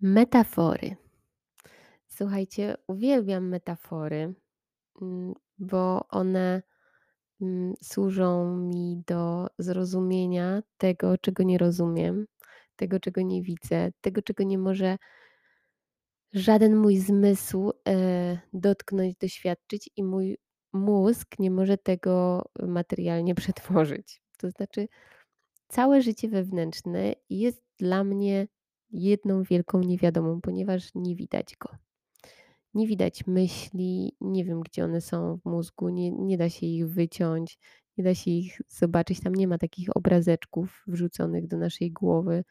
Metafory. Słuchajcie, uwielbiam metafory, mm, bo one, mm, służą mi do zrozumienia tego, czego nie rozumiem, tego, czego nie widzę, tego, czego nie może żaden mój zmysł, e, dotknąć, doświadczyć i mój mózg nie może tego materialnie przetworzyć. To znaczy, całe życie wewnętrzne jest dla mnie jedną wielką niewiadomą, ponieważ nie widać go. Nie widać myśli, nie wiem, gdzie one są w mózgu, nie nie da się ich wyciąć, nie da się ich zobaczyć, tam nie ma takich obrazeczków wrzuconych do naszej głowy.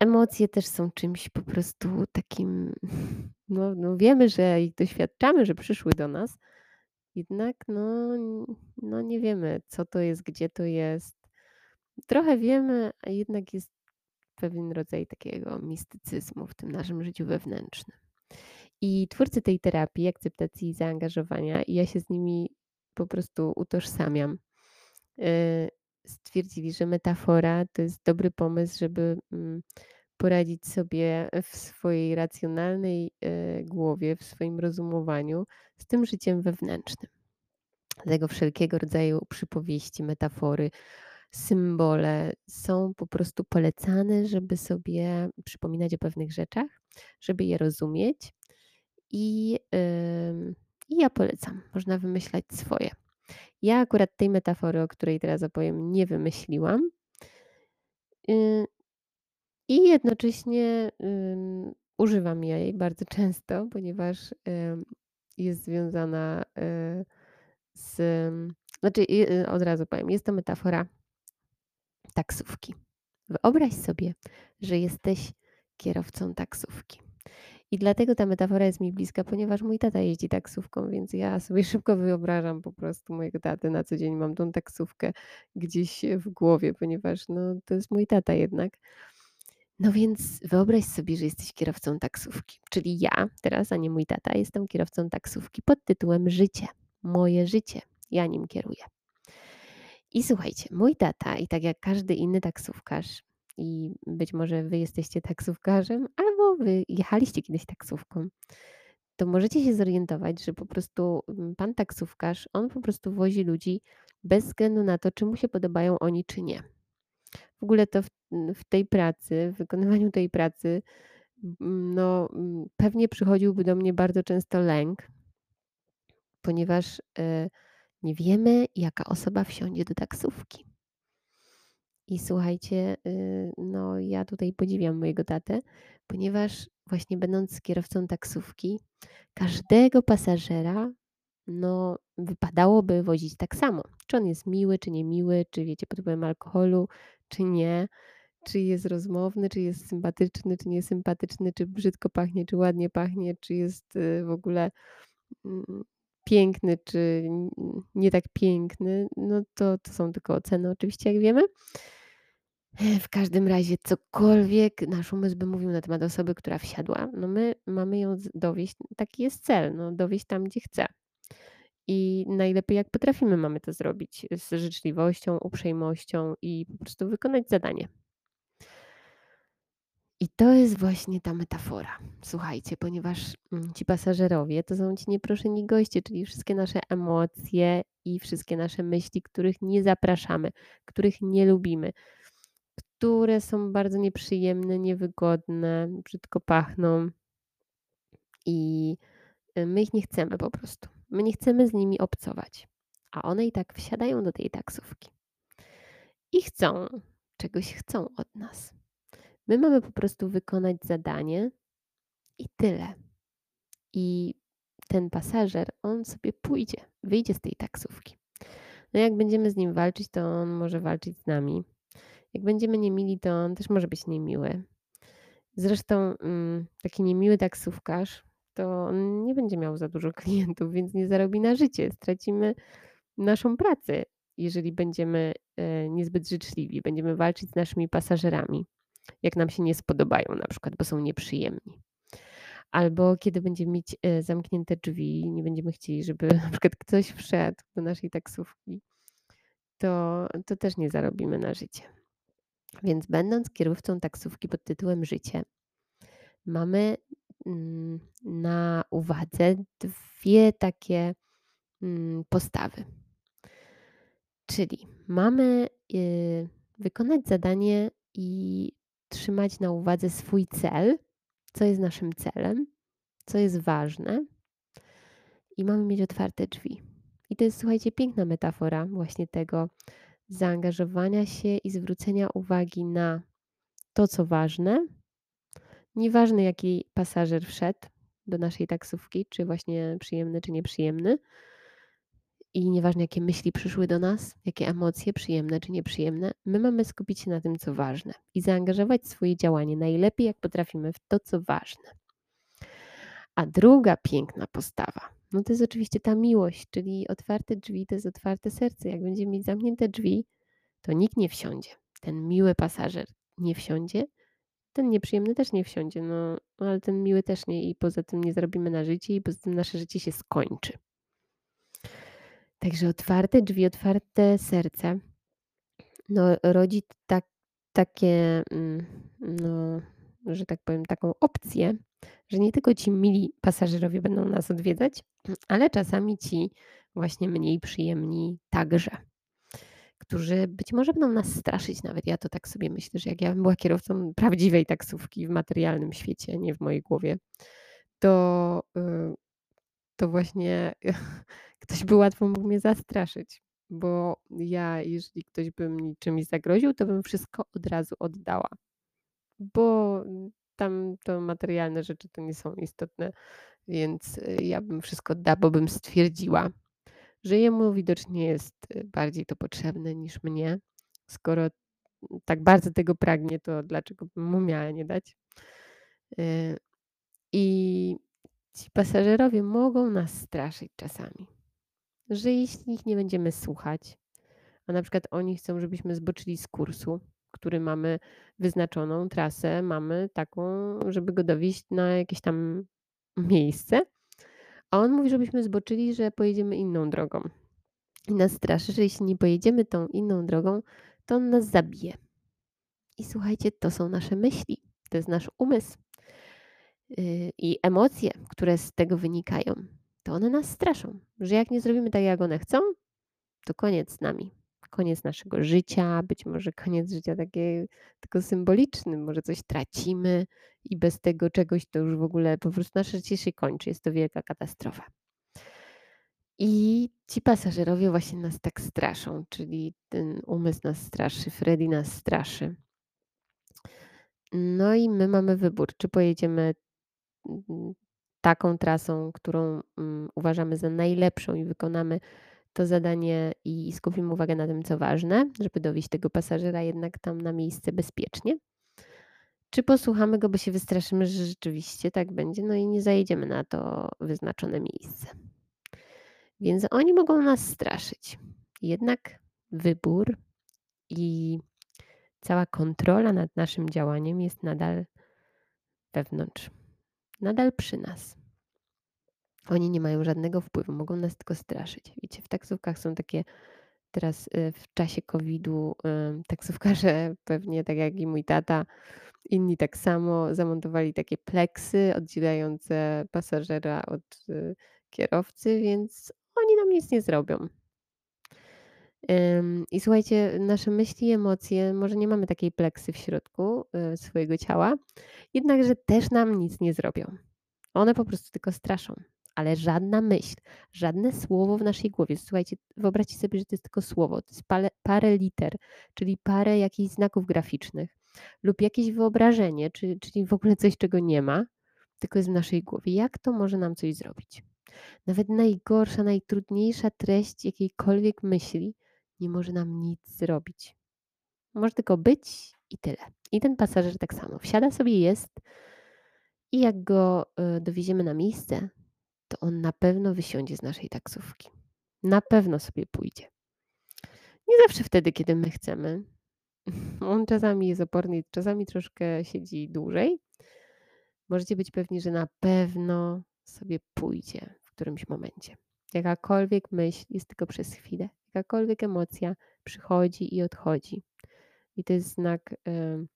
Emocje też są czymś po prostu takim, no no wiemy, że ich doświadczamy, że przyszły do nas, jednak no no nie wiemy, co to jest, gdzie to jest. Trochę wiemy, a jednak jest pewien rodzaj takiego mistycyzmu w tym naszym życiu wewnętrznym. I twórcy tej terapii akceptacji i zaangażowania, i ja się z nimi po prostu utożsamiam, yy, stwierdzili, że metafora to jest dobry pomysł, żeby, mm, poradzić sobie w swojej racjonalnej, yy, głowie, w swoim rozumowaniu z tym życiem wewnętrznym. Dlatego wszelkiego rodzaju przypowieści, metafory, symbole są po prostu polecane, żeby sobie przypominać o pewnych rzeczach, żeby je rozumieć i, yy, i ja polecam. Można wymyślać swoje. Ja akurat tej metafory, o której teraz opowiem, nie wymyśliłam. Yy, I jednocześnie, ym, używam jej bardzo często, ponieważ, jest związana, yy, z znaczy, yy, od razu powiem, jest to metafora taksówki. Wyobraź sobie, że jesteś kierowcą taksówki. I dlatego ta metafora jest mi bliska, ponieważ mój tata jeździ taksówką, więc ja sobie szybko wyobrażam po prostu mojego tatę. Na co dzień mam tą taksówkę gdzieś w głowie, ponieważ no, to jest mój tata jednak. No więc wyobraź sobie, że jesteś kierowcą taksówki, czyli ja teraz, a nie mój tata, jestem kierowcą taksówki pod tytułem Życie. Moje życie. Ja nim kieruję. I słuchajcie, mój tata i tak jak każdy inny taksówkarz i być może wy jesteście taksówkarzem, albo wy jechaliście kiedyś taksówką, to możecie się zorientować, że po prostu mm, pan taksówkarz, on po prostu wozi ludzi bez względu na to, czy mu się podobają oni, czy nie. W ogóle to w, w tej pracy, w wykonywaniu tej pracy, mm, no mm, pewnie przychodziłby do mnie bardzo często lęk, ponieważ y, nie wiemy, jaka osoba wsiądzie do taksówki. I słuchajcie, y, no ja tutaj podziwiam mojego tatę, ponieważ właśnie będąc kierowcą taksówki, każdego pasażera, no wypadałoby wozić tak samo. Czy on jest miły, czy niemiły, czy wiecie, pod wpływem alkoholu, czy nie, czy jest rozmowny, czy jest sympatyczny, czy niesympatyczny, czy brzydko pachnie, czy ładnie pachnie, czy jest y, w ogóle mm, piękny, czy nie tak piękny, no to, to są tylko oceny oczywiście, jak wiemy. W każdym razie cokolwiek nasz umysł by mówił na temat osoby, która wsiadła, no my mamy ją dowieść, taki jest cel, no dowieść tam, gdzie chce. I najlepiej jak potrafimy mamy to zrobić z życzliwością, uprzejmością i po prostu wykonać zadanie. I to jest właśnie ta metafora. Słuchajcie, ponieważ mm, ci pasażerowie to są ci nieproszeni goście, czyli wszystkie nasze emocje i wszystkie nasze myśli, których nie zapraszamy, których nie lubimy, które są bardzo nieprzyjemne, niewygodne, brzydko pachną i y, my ich nie chcemy po prostu. My nie chcemy z nimi obcować, a one i tak wsiadają do tej taksówki i chcą, czegoś chcą od nas. My mamy po prostu wykonać zadanie i tyle. I ten pasażer, on sobie pójdzie, wyjdzie z tej taksówki. No jak będziemy z nim walczyć, to on może walczyć z nami. Jak będziemy niemili, to on też może być niemiły. Zresztą mm, taki niemiły taksówkarz, to on nie będzie miał za dużo klientów, więc nie zarobi na życie. Stracimy naszą pracę, jeżeli będziemy e, niezbyt życzliwi, będziemy walczyć z naszymi pasażerami jak nam się nie spodobają na przykład, bo są nieprzyjemni. Albo kiedy będziemy mieć e, zamknięte drzwi, nie będziemy chcieli, żeby na przykład ktoś wszedł do naszej taksówki, to, to też nie zarobimy na życie. Więc będąc kierowcą taksówki pod tytułem Życie, mamy mm, na uwadze dwie takie mm, postawy. Czyli mamy y, wykonać zadanie i trzymać na uwadze swój cel, co jest naszym celem, co jest ważne, i mamy mieć otwarte drzwi. I to jest, słuchajcie, piękna metafora właśnie tego zaangażowania się i zwrócenia uwagi na to, co ważne. Nieważne, jaki pasażer wszedł do naszej taksówki, czy właśnie przyjemny, czy nieprzyjemny. I nieważne, jakie myśli przyszły do nas, jakie emocje, przyjemne czy nieprzyjemne, my mamy skupić się na tym, co ważne i zaangażować swoje działanie najlepiej, jak potrafimy, w to, co ważne. A druga piękna postawa, no to jest oczywiście ta miłość, czyli otwarte drzwi to jest otwarte serce. Jak będziemy mieć zamknięte drzwi, to nikt nie wsiądzie. Ten miły pasażer nie wsiądzie, ten nieprzyjemny też nie wsiądzie, no ale ten miły też nie i poza tym nie zrobimy na życie i poza tym nasze życie się skończy. Także otwarte drzwi, otwarte serce no, rodzi tak, takie, mm, no, że tak powiem, taką opcję, że nie tylko ci mili pasażerowie będą nas odwiedzać, ale czasami ci właśnie mniej przyjemni także, którzy być może będą nas straszyć nawet. Ja to tak sobie myślę, że jak ja bym była kierowcą prawdziwej taksówki w materialnym świecie, nie w mojej głowie, to, y, to właśnie ktoś by łatwo mógł mnie zastraszyć, bo ja, jeżeli ktoś by mi czymś zagroził, to bym wszystko od razu oddała, bo tam to materialne rzeczy to nie są istotne, więc y, ja bym wszystko oddała, bo bym stwierdziła, że jemu widocznie jest y, bardziej to potrzebne niż mnie. Skoro tak bardzo tego pragnie, to dlaczego bym mu miała nie dać? Y, I ci pasażerowie mogą nas straszyć czasami, że jeśli ich nie będziemy słuchać, a na przykład oni chcą, żebyśmy zboczyli z kursu, który mamy wyznaczoną trasę, mamy taką, żeby go dowieść na jakieś tam miejsce, a on mówi, żebyśmy zboczyli, że pojedziemy inną drogą. I nas straszy, że jeśli nie pojedziemy tą inną drogą, to on nas zabije. I słuchajcie, to są nasze myśli, to jest nasz umysł. Yy, I emocje, które z tego wynikają, to one nas straszą, że jak nie zrobimy tak, jak one chcą, to koniec z nami koniec naszego życia, być może koniec życia takie tylko symboliczny, może coś tracimy i bez tego czegoś to już w ogóle po prostu nasze życie się kończy. Jest to wielka katastrofa. I ci pasażerowie właśnie nas tak straszą, czyli ten umysł nas straszy, Freddy nas straszy. No i my mamy wybór, czy pojedziemy taką trasą, którą um, uważamy za najlepszą i wykonamy to zadanie i skupimy uwagę na tym, co ważne, żeby dowieść tego pasażera jednak tam na miejsce bezpiecznie. Czy posłuchamy go, bo się wystraszymy, że rzeczywiście tak będzie, no i nie zajedziemy na to wyznaczone miejsce. Więc oni mogą nas straszyć. Jednak wybór i cała kontrola nad naszym działaniem jest nadal wewnątrz, nadal przy nas. Oni nie mają żadnego wpływu, mogą nas tylko straszyć. Wiecie, w taksówkach są takie teraz y, w czasie COVID-u taksówkarze pewnie tak jak i mój tata, inni tak samo zamontowali takie pleksy oddzielające pasażera od y, kierowcy, więc oni nam nic nie zrobią. I słuchajcie, nasze myśli emocje, może nie mamy takiej pleksy w środku y, swojego ciała, jednakże też nam nic nie zrobią. One po prostu tylko straszą ale żadna myśl, żadne słowo w naszej głowie. Słuchajcie, wyobraźcie sobie, że to jest tylko słowo, to jest parę, parę liter, czyli parę jakichś znaków graficznych lub jakieś wyobrażenie, czy, czyli w ogóle coś, czego nie ma, tylko jest w naszej głowie. Jak to może nam coś zrobić? Nawet najgorsza, najtrudniejsza treść jakiejkolwiek myśli nie może nam nic zrobić. Może tylko być i tyle. I ten pasażer tak samo. Wsiada sobie, jest i jak go y, dowieziemy na miejsce, to on na pewno wysiądzie z naszej taksówki. Na pewno sobie pójdzie. Nie zawsze wtedy, kiedy my chcemy. On czasami jest oporny, czasami troszkę siedzi dłużej. Możecie być pewni, że na pewno sobie pójdzie w którymś momencie. Jakakolwiek myśl jest tylko przez chwilę, jakakolwiek emocja przychodzi i odchodzi. I to jest znak mm,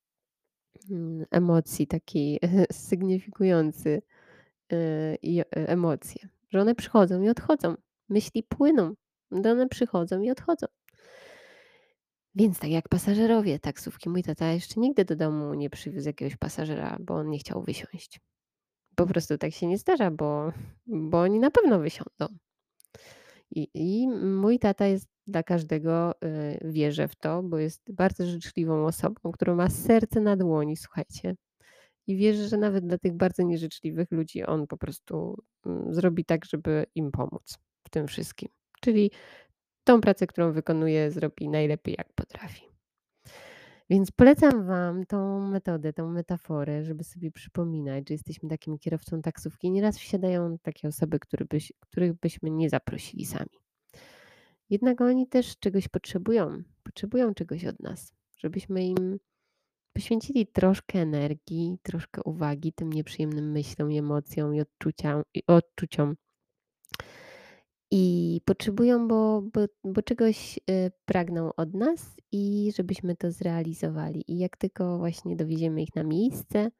emocji, takiej sygnifikujący, i e emocje, że one przychodzą i odchodzą. Myśli płyną, one przychodzą i odchodzą. Więc tak jak pasażerowie taksówki. Mój tata jeszcze nigdy do domu nie przywiózł jakiegoś pasażera, bo on nie chciał wysiąść. Po prostu tak się nie zdarza, bo bo oni na pewno wysiądą. I i mój tata jest dla każdego, yy, wierzę w to, bo jest bardzo życzliwą osobą, która ma serce na dłoni, słuchajcie. I wierzę, że nawet dla tych bardzo nieżyczliwych ludzi on po prostu, mm, zrobi tak, żeby im pomóc w tym wszystkim. Czyli tą pracę, którą wykonuje, zrobi najlepiej jak potrafi. Więc polecam Wam tą metodę, tą metaforę, żeby sobie przypominać, że jesteśmy takim kierowcą taksówki. Nieraz wsiadają takie osoby, które byś których byśmy nie zaprosili sami. Jednak oni też czegoś potrzebują. Potrzebują czegoś od nas, żebyśmy im poświęcili troszkę energii, troszkę uwagi tym nieprzyjemnym myślom emocjom i odczucia i odczuciom. I potrzebują, bo bo bo czegoś, yy, pragną od nas i żebyśmy to zrealizowali. I jak tylko właśnie dowieziemy ich na miejsce,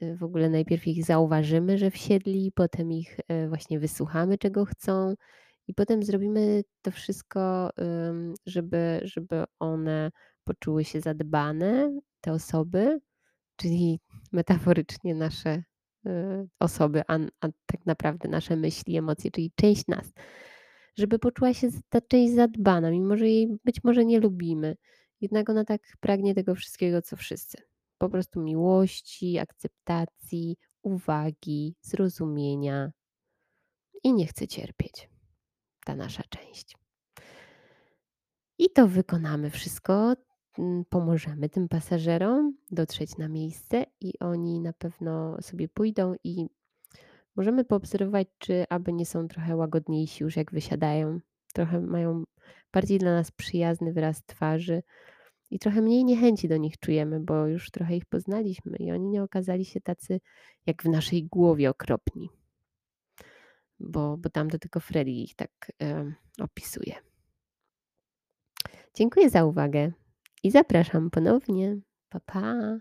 yy, w ogóle najpierw ich zauważymy, że wsiedli, potem ich, yy, właśnie wysłuchamy, czego chcą i potem zrobimy to wszystko, żeby żeby one poczuły się zadbane, te osoby, czyli metaforycznie nasze, osoby, a a tak naprawdę nasze myśli, emocje, czyli część nas. Żeby poczuła się ta część zadbana, mimo że jej być może nie lubimy. Jednak ona tak pragnie tego wszystkiego, co wszyscy. Po prostu miłości, akceptacji, uwagi, zrozumienia i nie chce cierpieć, ta nasza część. I to wykonamy wszystko, pomożemy tym pasażerom dotrzeć na miejsce i oni na pewno sobie pójdą i możemy poobserwować, czy aby nie są trochę łagodniejsi już jak wysiadają. Trochę mają bardziej dla nas przyjazny wyraz twarzy i trochę mniej niechęci do nich czujemy, bo już trochę ich poznaliśmy i oni nie okazali się tacy jak w naszej głowie okropni. Bo bo tam to tylko Freddie ich tak, yy, opisuje. Dziękuję za uwagę i zapraszam ponownie. Pa, pa.